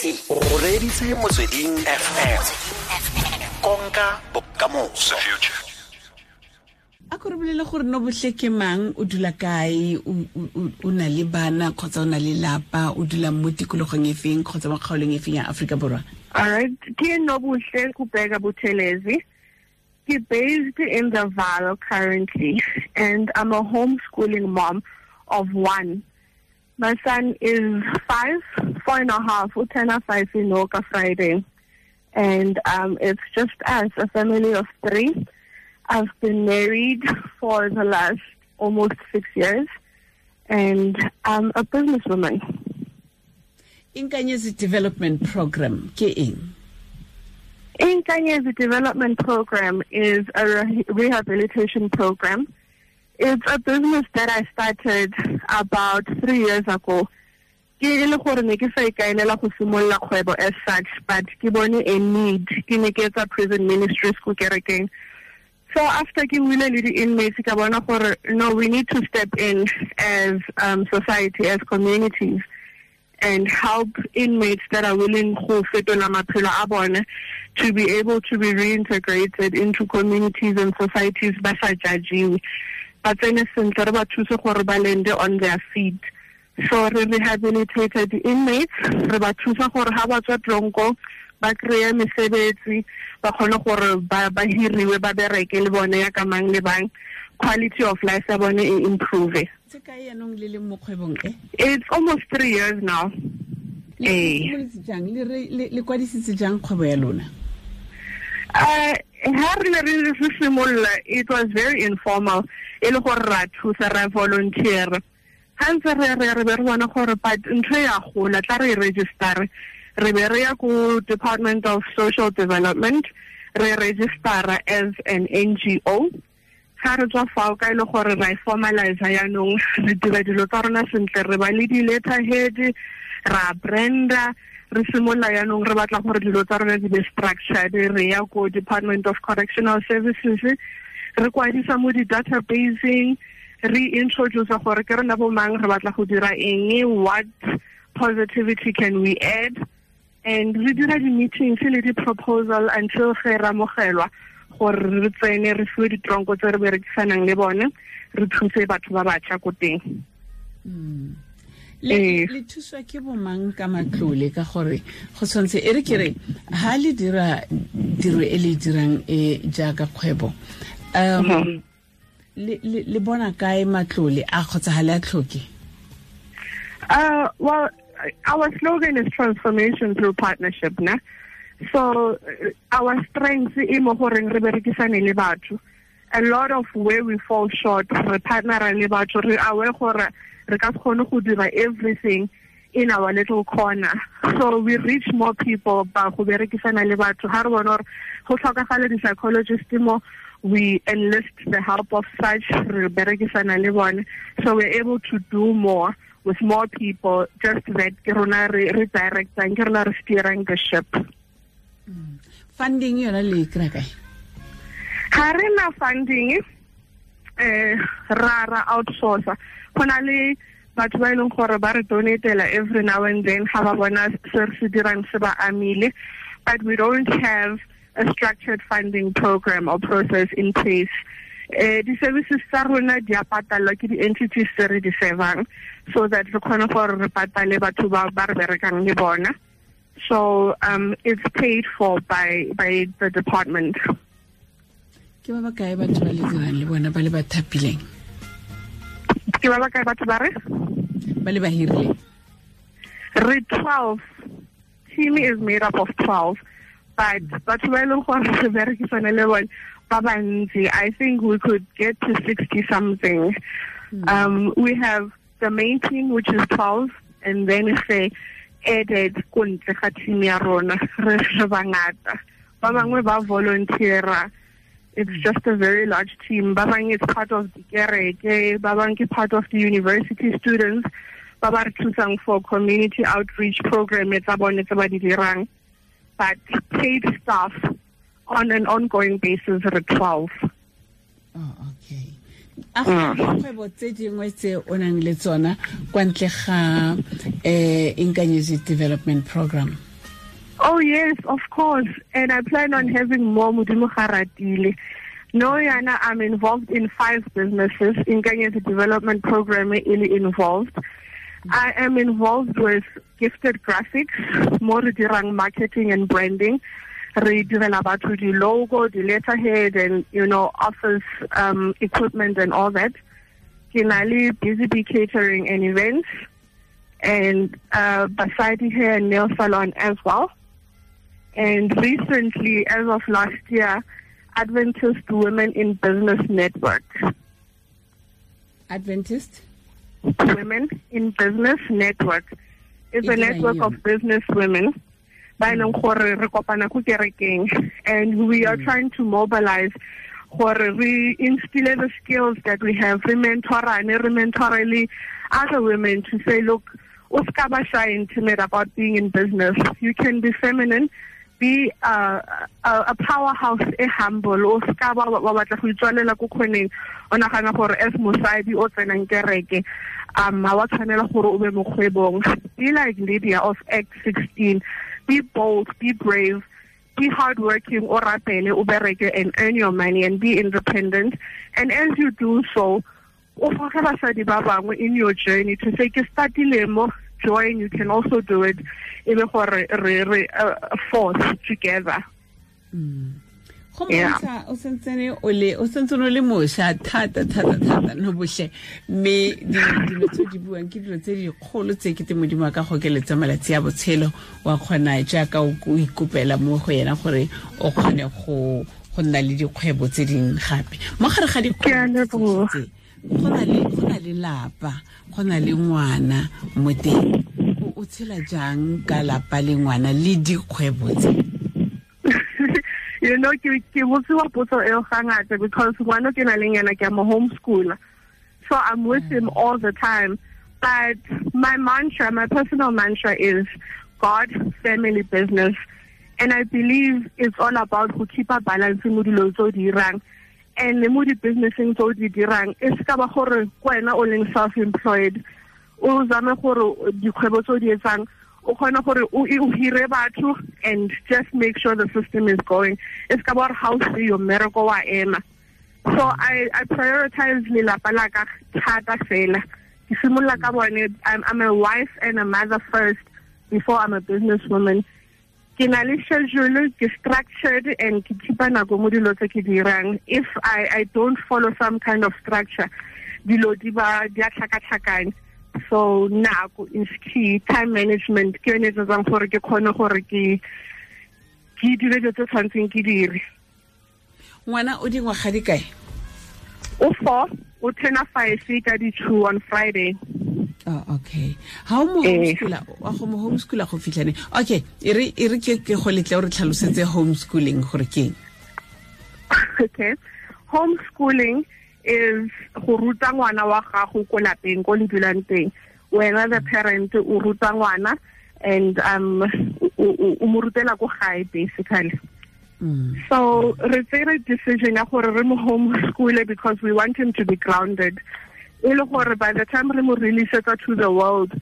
t o reditse motsweding fm konka bokamoso. A ko re bolele gore no botle ke mang? O dula kae? O- na le bana kgotsa o na le lapa? O dula mo tikologong e feng kgotsa mo kgaolong e feng ya aforika borwa? Alright, ke Nobuhle Kubheka Buthelezi. He based in the Vaal currently, and I'm a homeschooling mom of one. My son is five, four and a half, Utana five in Oka Friday. And um, it's just us, a family of three. I've been married for the last almost six years, and I'm a businesswoman. inkanyezi development program eng Inkanyezi Development Program is a re- rehabilitation program. It's a business that I started about three years ago. Ke e le gore ne ke sa ikaelela go simolola kgwebo as such, but ke bone a need. Ke ne ke etsa prison ministry school kerekeng. So after ke buile le di-inmates, ka bona gore no, we need to step in as um, society, as communities and help inmates that are willing go fetola maphelo a bone to be able to be reintegrated into communities and societies ba sa judgiwe ba tsene sentle re ba thuse gore ba lende on their feet. So re rehabilitated inmates re ba thusa gore ha ba tswa tronko ba kry-e mesebetsi ba kgone gore ba hiriwe ba bereke le bone ya ka mang le bang quality of life ya bone e improve se kae yanong le leng mo kgwebong it's almost three years now. Le simolotse jang? Le re- le le kwadisitse jang kgwebo ya lona? Uh, ha re ne re it was very informal. E le gore ra thusa ra volunteer. Ha ntse re re re be re bona gore but ntho e ya gola tla re registere re be re ya ko department of social development re registera as an ngo ga re tswa fao ka e le gore ra e formalize yaanong re dira dilo tsa rona sentle re ba le di-letterhead ra branda re simolola yaanong re batla gore dilo tsa rona di be structured re ya ko department of correctional services re kwadisa mo di-databaseng re introduce gore ke rena bo mang re batla go dira eng what positivity can we add and re dira di-meetings le di-proposal until ge re amogelwa gore re tsene re fiwe ditronko tse re berekisanang le bone re thuse batho ba ko teng Eh. Le thuswa ke bomang ka matlole ka gore go tshwanetse e re ke re ha le dira tiro e le e dirang e jaaka kgwebo um le le bona kae matlole a kgotsa ha le a tlhoke Uh, well, our slogan is transformation through partnership, na. So uh, our strength in mo goreng re berekisane le batho. A lot of where we fall short, re partner le batho, re aware gore re ka se kgone go dira everything in our little corner. So we reach more people ba go berekisana le batho. Ha re bona gore go tlhokagala di-psychologist mo we enlist the help of such re berekisana le bone. So we're able to do more with more people, just that ke rona re re directang, ke rona re steering the ship. Hmm. funding yona le e kry kae Na funding, eh, ra ra outsource. Go na le batho ba e leng gore ba re donatela every now and then ha ba bona se re se dirang se ba amile. But we don't have a structured funding program or process in place. eh di-services tsa rona di a patalwa ke di-entities tse re di servang so that re kgone gore re patale batho ba ba re berekang le bona so um it's paid for by by the department ke ba ba kae batho ba le dirang le bona ba le ba thapileng? Ke ba ba kae batho ba re? Ba le ba hirileng? Re 12 team is made up of 12 but batho ba e leng gore re berekisane le bone ba bantsi. I think we could get to 60 something. Um we have the main team which is 12 and then if they added ko ntle ga team ya rona re re bangata. Ba bangwe ba volunteera it's just a very large team. Ba bangwe it's part of the kereke. Ba bangwe ke part of the university students. Ba ba re thusang for community outreach program tsa bone tse ba di dirang. But paid staff on an ongoing basis re 12 oh okay. A go na le kgwebo tse dingwe tse o nang le tsona kwa ntle ga um inkanyezi development program Oh yes, of course. And I plan on having more Mudimu Kharatile. No, Yana, I'm involved in five businesses Inkanyezi Development Program really involved. I am involved with gifted graphics, more dirang marketing and branding. Direla batho di logo, the letterhead and you know office um, equipment and all that. Kinali busy bee catering and events and uh hair and nail salon as well. And recently, as of last year, Adventist Women in Business Network. adventist? Women in Business Network. Is a network of business women. Ba e leng mm. gore re kopana ko kerekeng. And we are mm. trying to mobilize gore re instill the skills that we have. Re mentorane re mentorele other women to say look o ska ba shy and timid about being in business. You can be feminine be uh, a, a powerhouse e humble. O ska ba wa batla go itswalela ko kgoneng. O nagana gore as mosadi o tsenang kereke um ha wa tshwanela gore o be mo kgwebong be like lydia of act 16 be bold be brave be hardworking o rapele o bereke and earn your money and be independent. And as you do so o foge basadi ba bangwe in your journey. To say ke startile mo join you can also do it. E be gore re re uh, force together. Mm. Yeah. o sentsene o le o sentsene o le mošwa thata thata thata no botlhe mme di- dilo tse di buang ke dilo tse dikgolo tse ke te modimo a ka gokeletsa malatsi a botshelo. Wa kgona jaaka o ikopela mo go yena gore o kgone go go nna le dikgwebo tse dingwe gape. Mo gare ga dikgwebo go na le go na le lapa go na le ngwana mo teng. O- tshela jang ka lapa le ngwana le dikgwebo tse? You know ke ke botsiwa potso eo ga ngata because ngwana ke na yena ke a homeschooler so i'm with him mm. all the time. But my mantra my personal mantra is god family business. And i believe it's all about go keep a balance mo dilo tse o di and mo di-businesseng tse o di dirang e se ka ba gore ko wena o leng self-employed. O zame gore dikgwebo tse di etsang o gore o hire batho and just make sure the system is going. E se ka ba gore ga o mmereko wa ema. So i i prioritize lelapa la ka thata fela. Ke ka bone I'm, a wife and a mother first before i'm a businesswoman ke na le schedule ke structured and ke keepa nako mo dilo tse ke dirang if i i don't follow some kind of structure dilo di ba di a tlhakatlhakane so nako is key. Time management ke yone e tsetsang gore ke kgone gore ke ke dire dilo tse tshwanetseng ke dire. Ngwana o dingwaga di kae? O four o turna five ka di-two on friday Oh, okay. Ha o mo Eh. homeschooler wa go mo homeschooler go fitlhane? Okay e re e re ke ke go letle o re tlhalosetse homeschooling gore ke okay. Homeschooling is go ruta ngwana wa gago ko lapeng ko le dulang teng. Wena the parent o ruta ngwana and um o mo rutela ko gae basically. Mm. so re tsere decision ya gore re mo homeschool because we want him to be grounded e le gore by the time re mo releasetsa to the world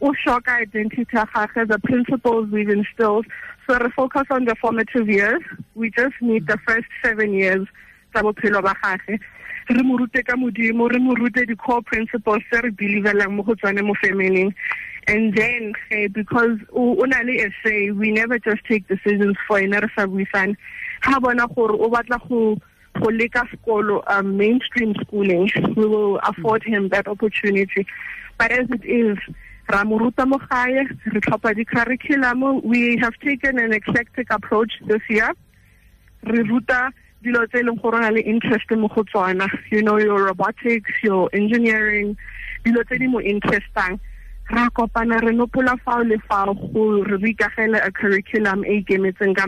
o shoka identity ya gagwe the principles we've instilled so re focus on the formative years. We just need the first seven years tsa bophelo ba gagwe re mo rute ka modimo re mo rute di-core principles tse re believelang mo go tswane mo familyng and then eh, because o na le a say we never just take decisions for ena re sa buisane. Ga bona gore o batla go go leka sekolo um, mainstream schooling. We will afford him that opportunity. But as it is ra mo ruta mo gae re tlhopha di-curriculum we have taken an eclectic approach this year. Re ruta dilo tse leng gore interest mo go tsona. You know your robotics your engineering dilo tse di mo interestang. Ra kopana re nopola fao le fao go re ikagele a curriculum e ikemetseng ka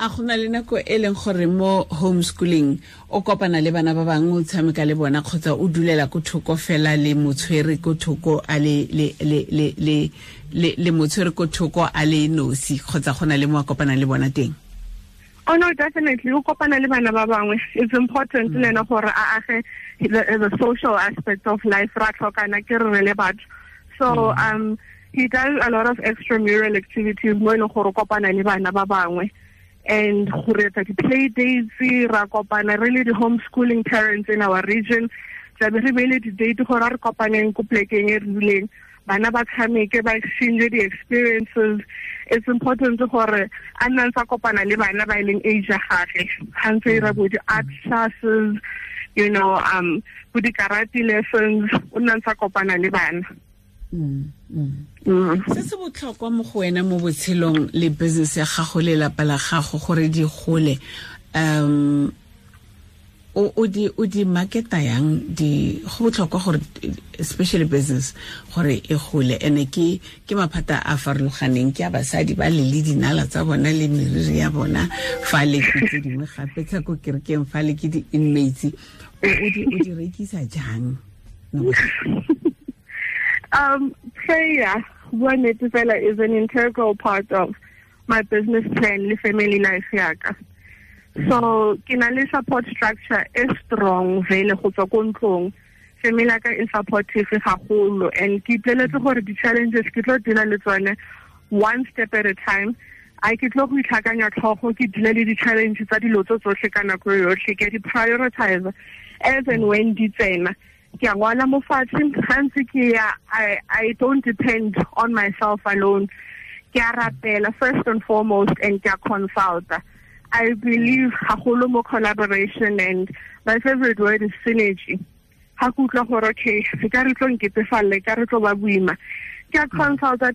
a go na le nako e leng gore mo homeschooling o kopana le bana ba bangwe o tshameka le bona kgotsa o dulela ko thoko fela le motshwere ko thoko a le le le le le le le motshwere ko thoko a le nosi kgotsa go na le mo a kopanang le bona teng Oh no, definitely. O kopana le bana ba bangwe. It's important le ena gore a age the, social aspect of life ra tlhokana ke re re le batho. So um he does a lot of extramural activities mo e leng gore o kopana le bana ba bangwe and go di-play dates ra kopana really the homeschooling parents in our region. Tlabe re beile di-date re re exchange di-experiences. It's important gore a nna ntse kopana di-art classes you know um bo di-karate lessons. Se se botlhokwa mo go wena mo botshelong le business ya gago le lapa la gago gore di gole. Um o di o di marketa yang? Di go botlhokwa gore especially business gore e gole. Ene ke ke maphata a farologaneng. Ke a basadi ba le le dinala tsa bona le meriri ya bona fa le ke tse dingwe gape tsa ko kerekeng fa le ke di-inmates. O di rekisa jang Um, prayer, one is an integral part of my business plan, the family life yaka. So, kinali support structure is strong, vele go tswa ko ntlong. Family yaka is supportive haholo and ke ipoleletse gore di-challenges ke tlo dila le tsone one step at a time. I ke tlo go itlhakanya tlhogo ke dile le di-challenge tsa dilo tso tsotlhe ka nako yotlhe ke di-prioritize as and when di tsena ke I, I don't depend on myself alone. Ke a rapela first and foremost and ke a I believe haholo mo collaboration and my favorite word is synergy. Ha ke ka ka re tlo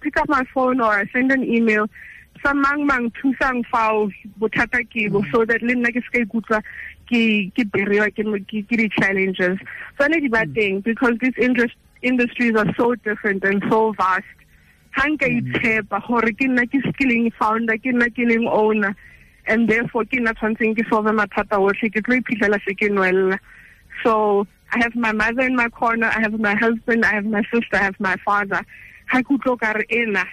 pick up my phone or I send an email sa mang mang thusang fao bothata ke bo so that le nna ke se ka ikutlwa ke ke beriwa ke ke di challenges tsone di ba mm. teng because these industries are so different and so vast. Ha nka mm. itshepa gore ke nna ke skilling founder ke nna ke leng owner and therefore ke nna tshwantseng ke solve mathata otlhe ke tlo iphitlhela se ke nwella. So I have my mother in my corner, I have my husband, I have my sister, I have my father. Ha ke utlwa ka re ena,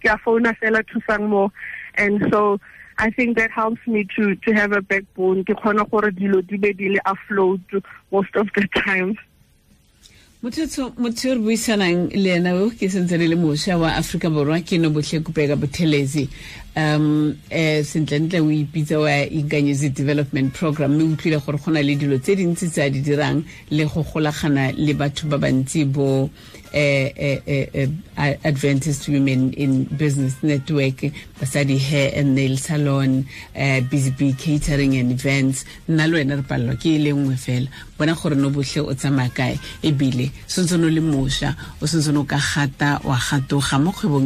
ke a founa fela thusang mo. And so I think that helps me to to have a backbone. Ke khona gore dilo di be di le afloat most of the time. Motho motho re buisanang le ena o ke sentse le mošwa wa aforika borwa ke no botlhe Kubheka Buthelezi um eh sentlentle o ipitsa wa inkanyezi development program mme utlwile gore go na le dilo tse dintsi tse a di dirang le go golagana le batho ba bantsi bo eh, Adventist Women in Business Network, Basadi Hair and Nail Salon, uh, Busy Catering and Events, nna le wena re palelwa ke e le nngwe fela. Bona gore no o ebile sentse no le mošwa o sentse no ka gata wa gatoga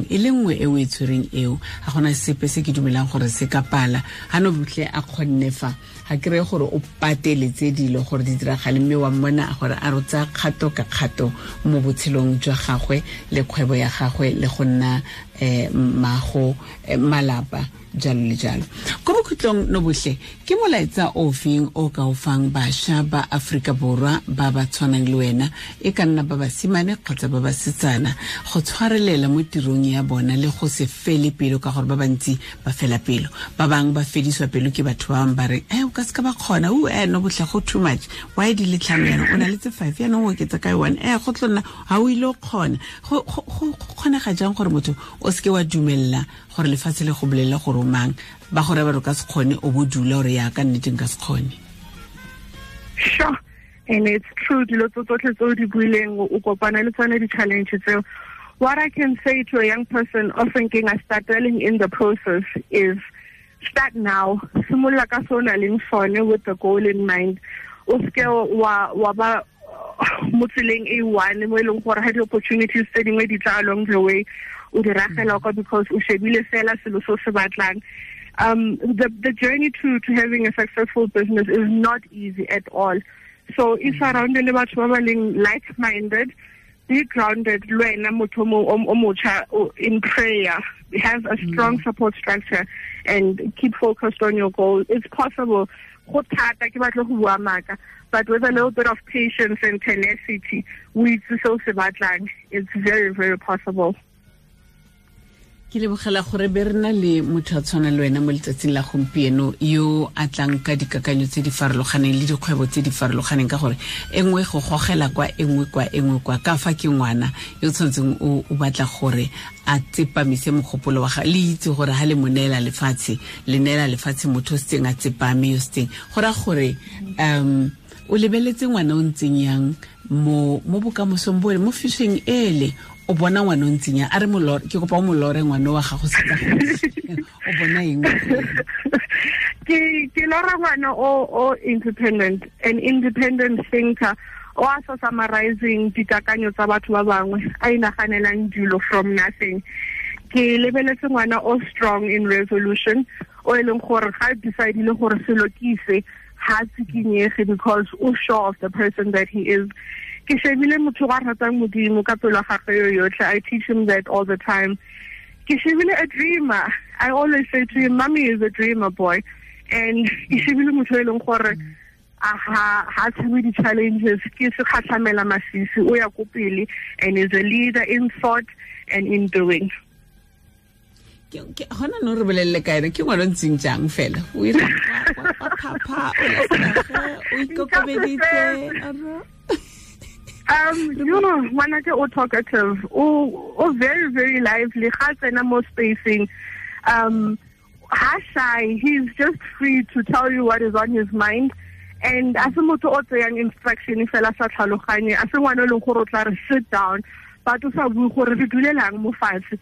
e le nngwe e o e tshwereng eo. Ga gona sepe se ke dumelang gore se ka pala. Ga no botlhe a kgonne fa ga ke reye gore o pateletse dilo gore di diragale mme wa mmona gore a rotsa kgato ka kgato mo botshelong jwa gagwe le kgwebo ya gagwe le go nna um mago malapa jalo le jalo. Ko bokhutlong no bohle ke molaetsa ofeng o ka o fang bašwa ba aforika borwa ba ba tshwanang le wena? E ka nna ba basimane kgotsa ba basetsana. Go tshwarelela mo tirong ya bona le go se fele pelo ka gore ba bantsi ba fela pelo. Ba bangwe ba fediswa pelo ke batho ba bangwe ba reng e o ka se ka ba kgona. O e no botlhe go too much. E di le tlhano yana o na le tse five? Yanong o oketsa ka one e go tlo nna ga o ile o kgona. Go kgonega jang gore motho o seke wa dumelela gore lefatshe le go bolelela gore o mang ba gore ba re se kgone o bo dula gore ya ka nneteng ka se kgone. Sure. And it's true dilo tso tsotlhe tse o di buileng o kopana le tsone di-challenge tseo. What i can say to a young person of thinking i start dwelling in the process is start now. Simolola ka se o na leng sone with the goal in mind. O seke wa wa ba mo tseleng e one mo e leng gore ga di-opportunities tse dingwe di tla along the way o di ragela kwa because o shebile fela selo se se batlang. Um the the journey to to having a successful business is not easy at all. So if surrounded le batho ba ba leng like minded be grounded le wena motho o motjha in prayer. Have a strong mm. support structure and keep focused on your goal. It's possible. Go thata ke batle go bua maka but with a little bit of patience and tenacity o itse se o se batlang. It's very very possible ke lebogela gore be re na le motho a tshwana le wena mo letsatsing la gompieno yo a tlang ka dikakanyo tse di farologaneng le dikgwebo tse di farologaneng ka gore e nngwe go gogela kwa e nngwe kwa e nngwe kwa. Ka fa ke ngwana yo tshwanetseng o batla gore a tsepamise mogopolo wa ga le itse gore ga le mo neela lefatshe le neela lefatshe motho o setseng a tsepame yo setseng. Go raya gore um o lebeletse ngwana o ntseng yang mo bokamosong bole mo fisweng ele o bona ngwana o ntseng yang a re molore ke kopa o molore ngwana wa gago setsa o bona eng? Ke ke lora ngwana o o independent an independent thinker o a sa summarizing tsa batho ba bangwe a inaganelang dilo from nothing. Ke lebeletse ngwana o strong in resolution o e leng gore ga decidile gore selo ke ise ha tsikinyege because o sure of the person that he is ke shebile motho ratang modimo ka pelo gagwe yo yotlhe. I teach him that all the time. Ke shebile a dreamer. I always say to him mommy is a dreamer boy. And ke shebile motho e leng gore ha ha tshabe di-challenges. Ke se kgatlhamela masisi o ya ko pele and is a leader in thought and in doing. Gona no re bolelele ka ene ke ngwana ntseng jang fela? O ira phapha o lasage o ikokobeditse um you know ngwanake o talkative. O o very very lively. Ga tsena mo spacing. Um ha shy. He's just free to tell you what is on his mind. And a se motho o tseyang instruction fela sa tlhaloganye a se ngwana o leng gore o tla re sit down but o sa bue gore re dulelang mo fatshe.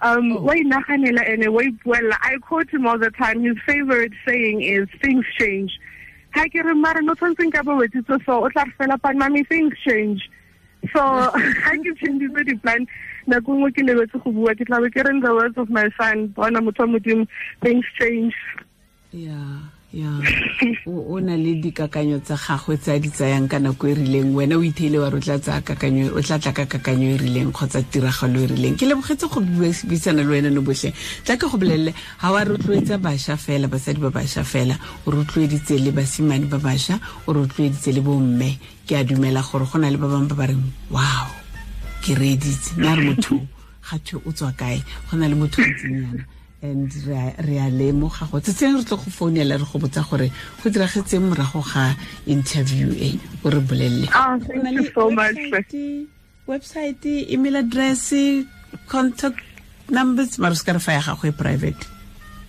Um oh. wa inaganela ene wa ipuella i quote him all the time. His favorite saying is things change ha ke re mare no tshwantseng ka bo wetsitse so o tla re fela pan mami things change. So ha ke change di-plan nako nngwe ke lebetse go bua ke tlabe ke the words of my son bona motho wa modimo things change. Yeah ya. O na le dikakanyo tsa gagwe tse a di tsayang ka nako e rileng. Wena o itheile wa re o tla tla ka kakanyo e rileng kgotsa tiragalo e rileng. Ke lebogetse go buisana le wena no botlhe tla ke go bolelele ga wa rotloetsa bašwa fela basadi ba bašwa fela o rotloeditse le basimane ba bašwa o rotloeditse le bomme ke a dumela gore go na le ba bangwe ba ba reng wow ke reeditse. Nna re motho gatho o tswa kae? Go na le motho o ntsenyana and re a lemoga go tsetseng re tlo go founela re go botsa gore go diragetseng morago ga interview e o re bolelele ah, website email address contact numbers mara se ka re fa ya gago e private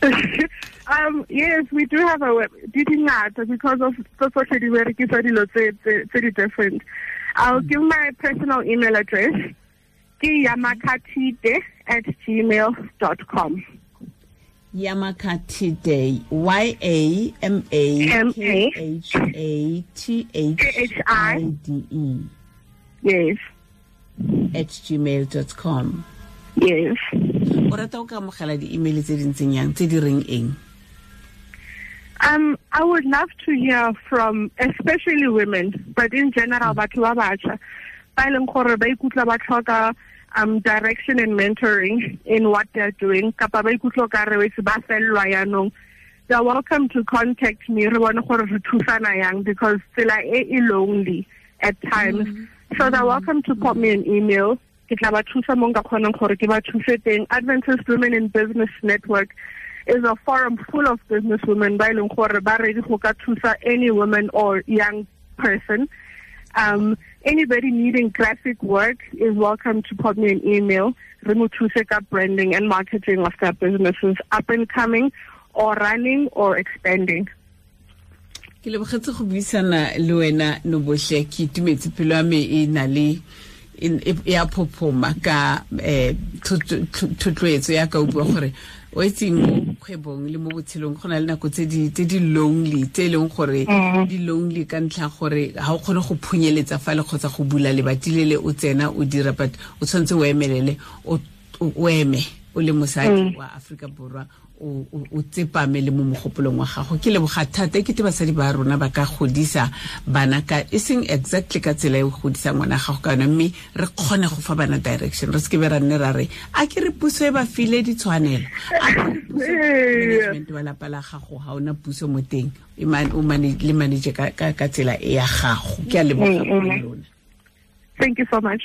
Um, yes, we do have a web. Di dingata because of the social berekisa dilo tse tse different. I'll mm. give my personal email address. Ke mm-hmm. yamakhathide at gmail.com. Yamakhathide, Y A M A K H A T H I D E. Yes. At gmail.com. Yes. o rata o ka amogela di-email tse di ntseng yang tse di reng eng Um, I would love to hear from especially women, but in general, batho ba ba leng gore ba ikutla ba tlhoka um direction and mentoring in what they're doing kapa ba ikutlo ka re wetse ba fellwa yanong. They're welcome to contact me re bone gore re thusana yang because tsela e e lonely at times. Mm -hmm. so they're welcome to pop me an email. Ke tla ba thusa mo nka kgonang gore ke ba thuse teng. Adventist women in business network is a forum full of businesswomen ba e leng gore ba ready go ka thusa any woman or young person. Um, anybody needing graphic work is welcome to pop me an email. Remutuseka branding and marketing of their businesses up and coming or running or expanding. ke lebogetse go buisana le wena ke itumetse pelo ya me e na le ya phophoma ka um thotloetso ya ka o bua gore o etseng kgwebong le mo botshelong go na le nako tse di lonely tse e leng gore di lonely ka ntlha gore ga o kgone go phunyeletsa fa le kgotsa go bula lebati le le o tsena o dira but o tshwanetse o emelele o eme o le mosadi mm. wa aforika borwa o tsepame le mo mogopolong wa gago. Ke leboga thata e kete basadi ba rona ba ka godisa bana ka e seng exactly ka tsela e godisa ngwana gago ka yone mme re kgone go fa bana direction. Re seke be ra nne ra re a ke re puso e ba file ditshwanelo. A ke re puso management wa lapa la gago ga ona puso mo teng le manage ka tsela e ya gago. Ke a leboga mm, mm. lona thank you so much